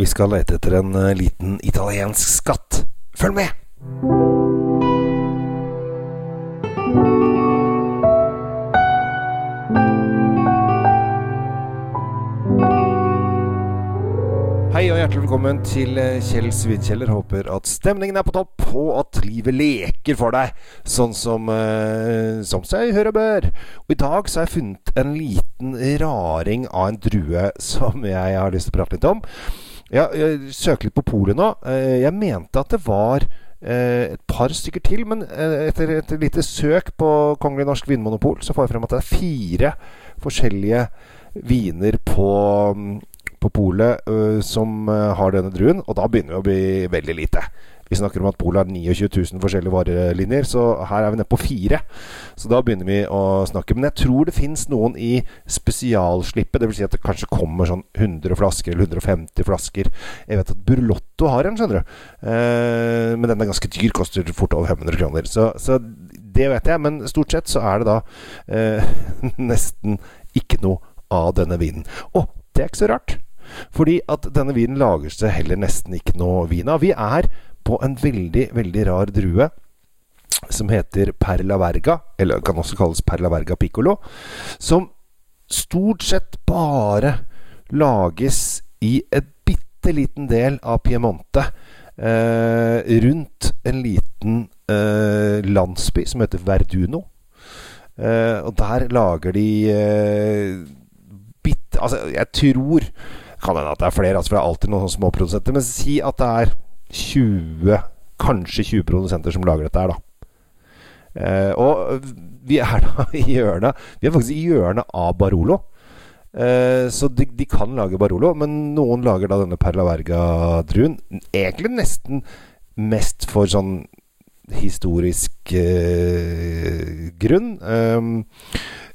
Vi skal lete etter en eh, liten italiensk skatt. Følg med! Hei og hjertelig velkommen til eh, Kjell Svidkjeller. Håper at stemningen er på topp, og at livet leker for deg, sånn som, eh, som seg høre bør. Og i dag så har jeg funnet en liten raring av en drue som jeg har lyst til å prate litt om. Ja, jeg søker litt på polet nå. Eh, Jeg mente at det var eh, et par stykker til, men eh, etter et lite søk på Kongelig Norsk Vinmonopol, så får jeg frem at det er fire forskjellige viner på mm, på polet som har denne druen, og da begynner det å bli veldig lite. Vi snakker om at polet har 29 000 forskjellige varelinjer, så her er vi nede på fire. Så da begynner vi å snakke. Men jeg tror det fins noen i spesialslippet. Dvs. Si at det kanskje kommer sånn 100 flasker eller 150 flasker. Jeg vet at Burlotto har en, skjønner du. Eh, men den er ganske dyr, koster fort over 500 kroner. Så, så det vet jeg, men stort sett så er det da eh, nesten ikke noe av denne vinen. Og det er ikke så rart. Fordi at denne vinen lager seg heller nesten ikke noe vin av. Vi er på en veldig, veldig rar drue som heter Perla Verga, eller kan også kalles Perla Verga Piccolo, som stort sett bare lages i et bitte liten del av Piemonte. Eh, rundt en liten eh, landsby som heter Verduno. Eh, og der lager de eh, bitte Altså, jeg tror kan hende at det er flere, altså, for det er alltid noen sånne småprodusenter. Men si at det er 20, kanskje 20 produsenter som lager dette her, da. Eh, og vi er da i hjørnet Vi er faktisk i hjørnet av Barolo. Eh, så de, de, kan lage Barolo, men noen lager da denne Perla Verga-druen. Egentlig nesten mest for sånn historisk eh, grunn. Um,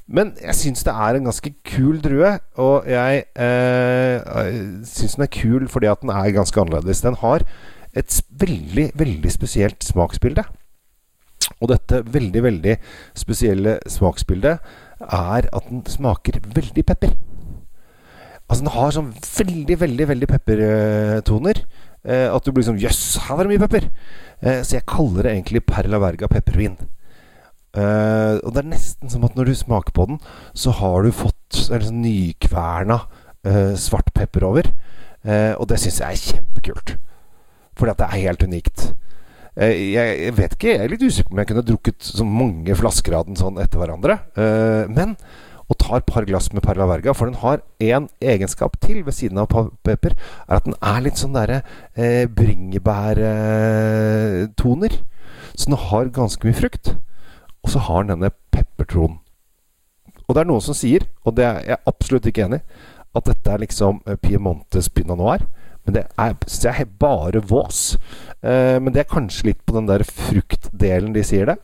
men jeg syns det er en ganske kul drue, og jeg eh, syns den er kul fordi at den er ganske annerledes. Den har et veldig, veldig spesielt smaksbilde. Og dette veldig, veldig spesielle smaksbildet er at den smaker veldig pepper. Altså Den har sånn veldig, veldig veldig peppertoner. Eh, at du blir sånn Jøss, her var det mye pepper! Eh, så jeg kaller det egentlig Perla Verga peppervin. Eh, og det er nesten som at når du smaker på den, så har du fått en sånn nykverna uh, svart pepper over. Uh, og det syns jeg er kjempekult. Fordi at det er helt unikt. Jeg, jeg, vet ikke, jeg er litt usikker på om jeg kunne drukket så mange flasker av den sånn etter hverandre. men å ta et par glass med Perla Verga, for den har én egenskap til ved siden av pepper, er at den er litt sånn derre bringebærtoner. så den har ganske mye frukt. Og så har den denne peppertronen. Og det er noen som sier, og det er jeg absolutt ikke enig i, at dette er liksom Piemontes pinot noir. Men det er, det er bare vås. Eh, men det er kanskje litt på den der fruktdelen de sier det.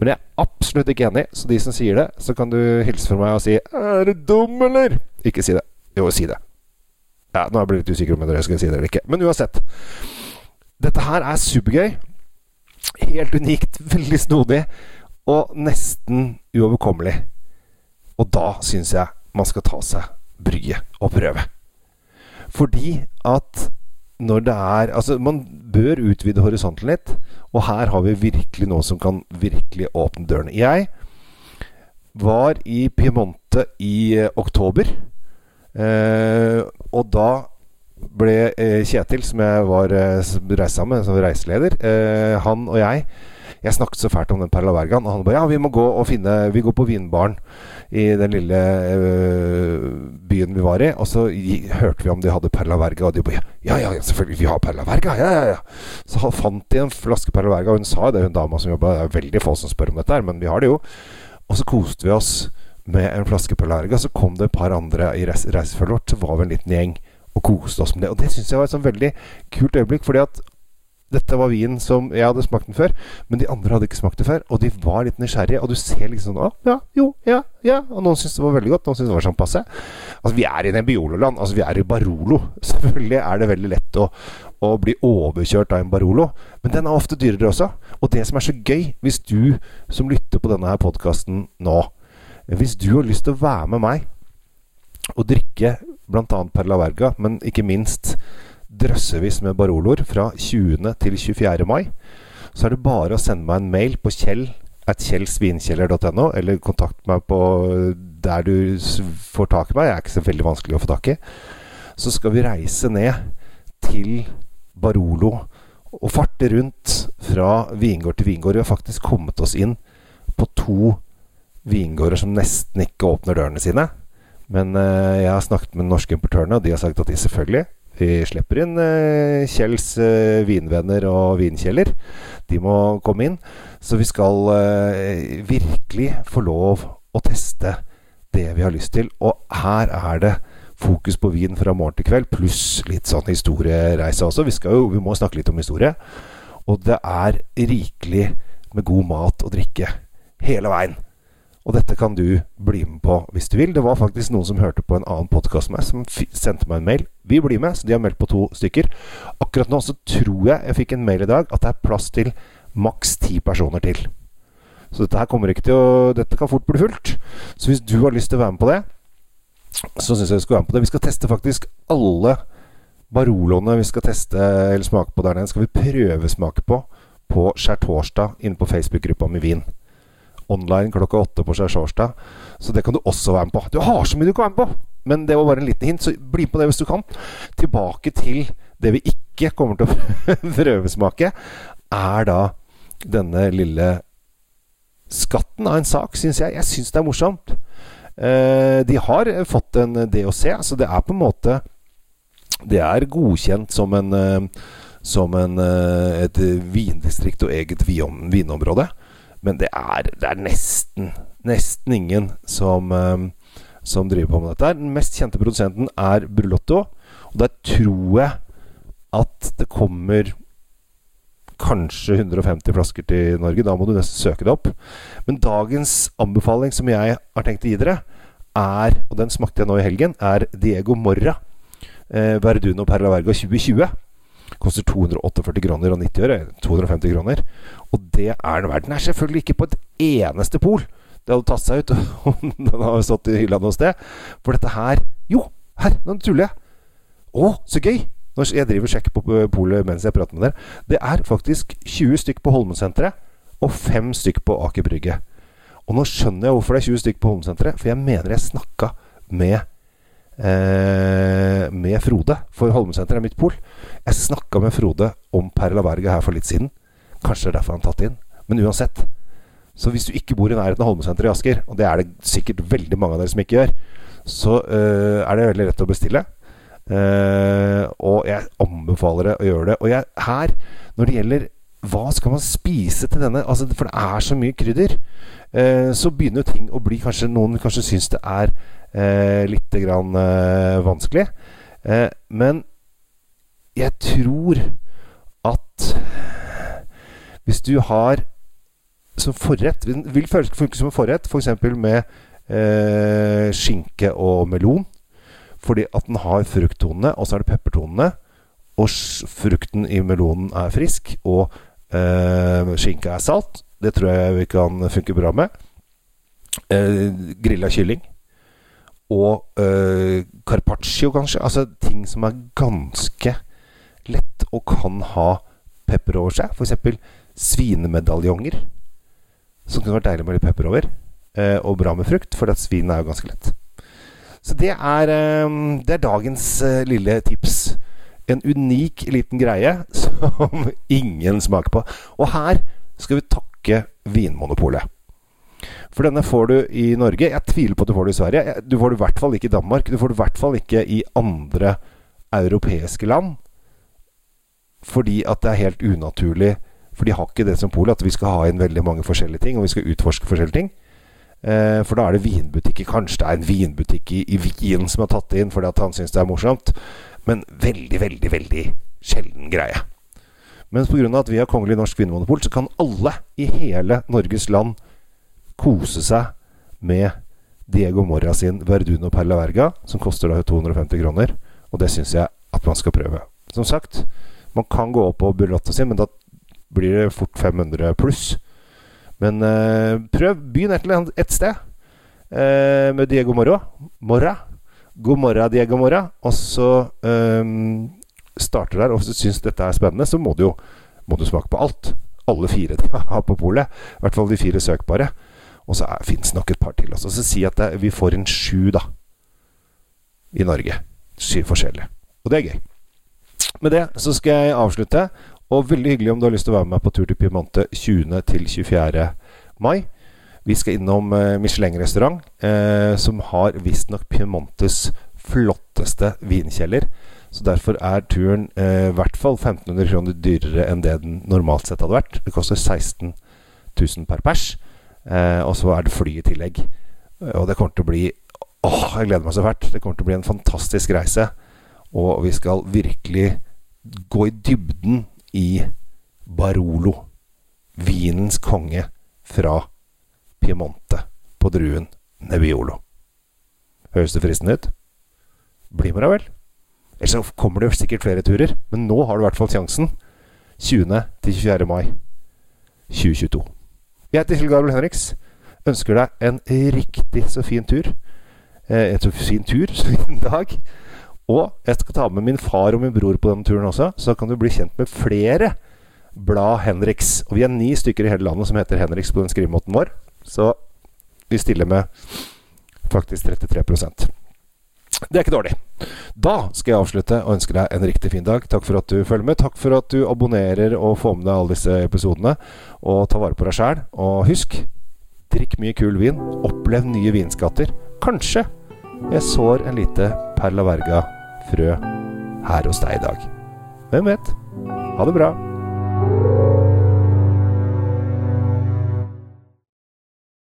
Men jeg er absolutt ikke enig, så de som sier det, så kan du hilse fra meg og si 'Er du dum, eller?' Ikke si det. Jo, si det. Ja, nå er jeg blitt litt usikker om jeg skal si det eller ikke. Men uansett. Dette her er supergøy. Helt unikt. Veldig snodig og nesten uoverkommelig. Og da syns jeg man skal ta seg bryet og prøve. Fordi at når det er Altså, man bør utvide horisonten litt, og her har vi virkelig noe som kan virkelig åpne dørene. Jeg var i Piemonte i eh, oktober, eh, og da ble eh, Kjetil, som jeg var eh, sammen med som reiseleder, eh, han og jeg jeg snakket så fælt om den Perla Vergan, og han bare Ja, vi må gå og finne Vi går på vinbaren i den lille øh, byen vi var i, og så gi, hørte vi om de hadde Perla Verga, og de bare Ja, ja, ja, selvfølgelig, vi har Perla Verga! Ja, ja, ja! Så fant de en flaske Perla Verga, og hun sa det, hun dama som jobba Det er veldig få som spør om dette her, men vi har det jo. Og så koste vi oss med en flaske Perla Verga. Så kom det et par andre i reis reisefølget vårt, så var vi en liten gjeng og koste oss med det. Og det syns jeg var et sånn veldig kult øyeblikk, fordi at dette var vin som Jeg hadde smakt den før, men de andre hadde ikke smakt det før. Og de var litt nysgjerrige, og du ser liksom sånn ja, jo, ja, ja. Og noen syntes det var veldig godt, noen syntes det var sånn passe. Altså, vi er i Nebbiolo-land. Altså, vi er i Barolo. Selvfølgelig er det veldig lett å, å bli overkjørt av en Barolo, men den er ofte dyrere også. Og det som er så gøy, hvis du som lytter på denne her podkasten nå Hvis du har lyst til å være med meg og drikke bl.a. Perla Verga, men ikke minst drøssevis med Baroloer fra 20. til 24. mai. Så er det bare å sende meg en mail på kjell at kjellsvinkjeller.no, eller kontakt meg på der du får tak i meg. Jeg er ikke så veldig vanskelig å få tak i. Så skal vi reise ned til Barolo og farte rundt fra vingård til vingård. Vi har faktisk kommet oss inn på to vingårder som nesten ikke åpner dørene sine. Men uh, jeg har snakket med de norske importørene, og de har sagt at de selvfølgelig vi slipper inn eh, Kjells eh, vinvenner og vinkjeller. De må komme inn. Så vi skal virkelig få lov å teste det vi har lyst til. Og her er det fokus på vin fra morgen til kveld, pluss litt sånn historiereise også. Vi, jo, vi må snakke litt om historie. Og det er rikelig med god mat og drikke hele veien. Og dette kan du bli med på hvis du vil. Det var faktisk noen som hørte på en annen podkast med som sendte meg en mail. Vi blir med, så de har meldt på to stykker. Akkurat nå så tror jeg jeg fikk en mail i dag at det er plass til maks ti personer til. Så dette her kommer ikke til å Dette kan fort bli fullt. Så hvis du har lyst til å være med på det, så syns jeg du skal være med på det. Vi skal teste faktisk alle Baroloene vi skal teste eller smake på der nede, skal vi prøvesmake på på skjærtorsdag inne på Facebook-gruppa mi Vin online klokka åtte på skjærtorsdag. Så det kan du også være med på. Du har så mye du kan være med på! Men det var bare en liten hint, så bli med på det hvis du kan. Tilbake til det vi ikke kommer til å prøvesmake, er da denne lille skatten av en sak, syns jeg. Jeg syns det er morsomt. Eh, de har fått en DOC, så det er på en måte Det er godkjent som en eh, som en, eh, et vindistrikt og eget vinområde. Men det er, det er nesten, nesten ingen som, um, som driver på med dette. Den mest kjente produsenten er Brulotto. Og der tror jeg at det kommer kanskje 150 flasker til Norge. Da må du nesten søke det opp. Men dagens anbefaling som jeg har tenkt å gi dere, er, og den smakte jeg nå i helgen, er Diego Morra. Eh, Verduno Perla Verga 2020. Koster 248 kroner og 90 øre. 250 kroner. Og det er den verdt. Den er selvfølgelig ikke på et eneste pol. Det hadde tatt seg ut om den hadde stått i hylla noe sted. For dette her Jo, her! Nå tuller jeg. Å, så gøy! Når jeg driver og sjekker på polet mens jeg prater med dere. Det er faktisk 20 stykk på Holmensenteret og 5 stykk på Aker Brygge. Og nå skjønner jeg hvorfor det er 20 stykk på Holmensenteret. For jeg mener jeg snakka med eh, med Frode. For Holmesenteret er mitt pol. Jeg snakka med Frode om Perla Berga her for litt siden. Kanskje det er derfor han er tatt inn. Men uansett. Så hvis du ikke bor i nærheten av Holmesenteret i Asker, og det er det sikkert veldig mange av dere som ikke gjør, så eh, er det veldig lett å bestille. Eh, og jeg anbefaler det å gjøre det. Og jeg, her, når det gjelder hva skal man spise til denne? Altså, for det er så mye krydder. Uh, så begynner ting å bli kanskje Noen kanskje syns det er eh, litt grann vanskelig. men jeg tror at hvis du har som forrett Vil funke som en forrett, f.eks. For med eh, skinke og melon. Fordi at den har frukttonene, og så er det peppertonene. Og frukten i melonen er frisk, og eh, skinka er salt. Det tror jeg vi kan funke bra med. Eh, grilla kylling. Og eh, carpaccio, kanskje. Altså ting som er ganske lett og kan ha pepper over seg. F.eks svinemedaljonger. Som kunne vært deilig med litt pepper over. Eh, og bra med frukt, for svin er jo ganske lett. Så det er, eh, det er dagens eh, lille tips. En unik liten greie som ingen smaker på. Og her skal vi takke Vinmonopolet. For denne får du i Norge. Jeg tviler på at du får det i Sverige. Du får det i hvert fall ikke i Danmark. Du får det i hvert fall ikke i andre europeiske land. Fordi at det er helt unaturlig for de har ikke det som Polet, at vi skal ha inn veldig mange forskjellige ting, og vi skal utforske forskjellige ting. Eh, for da er det vinbutikker. Kanskje det er en vinbutikk i, i Wien som har tatt det inn fordi at han syns det er morsomt. Men veldig, veldig, veldig sjelden greie. Mens pga. at vi har Kongelig Norsk Vinmonopol, så kan alle i hele Norges land kose seg med Diego Morra sin Verduno Perla Verga, som koster da 250 kroner. Og det syns jeg at man skal prøve. Som sagt, man kan gå opp på Bulotta sin, men da blir det fort 500 pluss. Men eh, prøv. Begynn et et sted eh, med Diego Morra. Morra. God morgen, Diego Morra. Og så um, starter der, og syns dette er spennende, så må du jo må du smake på alt. Alle fire de har på polet. I hvert fall de fire søkbare. Og så fins nok et par til. Også. Så si at det, vi får en sju, da. I Norge. Syv forskjellige. Og det er gøy. Med det så skal jeg avslutte. Og veldig hyggelig om du har lyst til å være med på tur til Piemonte 20. til 24. mai. Vi skal innom eh, Michelin-restaurant, eh, som har visstnok Piemontes flotteste vinkjeller. Så derfor er turen eh, i hvert fall 1500 kroner dyrere enn det den normalt sett hadde vært. Det koster 16 000 per pers. Eh, og så er det fly i tillegg. Og det kommer til å bli Åh, jeg gleder meg så fælt. Det kommer til å bli en fantastisk reise. Og vi skal virkelig gå i dybden i Barolo. Vinens konge fra Piemonte på druen Nebbiolo. Høres det fristende ut? Bli med deg, vel. Ellers så kommer det jo sikkert flere turer. Men nå har du i hvert fall sjansen. 20. til 24. mai 2022. Jeg heter Kjell Gabriel Henriks. Ønsker deg en riktig så fin tur. Eh, en så fin tur, så fin dag. Og jeg skal ta med min far og min bror på denne turen også, så kan du bli kjent med flere blad Henriks. Og vi er ni stykker i hele landet som heter Henriks på den skrivemåten vår. Så vi stiller med faktisk 33 Det er ikke dårlig. Da skal jeg avslutte og ønske deg en riktig fin dag. Takk for at du følger med. Takk for at du abonnerer og får med deg alle disse episodene. Og ta vare på deg sjæl. Og husk, drikk mye kul vin. Opplev nye vinskatter. Kanskje jeg sår en lite Perla Verga-frø her hos deg i dag. Hvem vet? Ha det bra.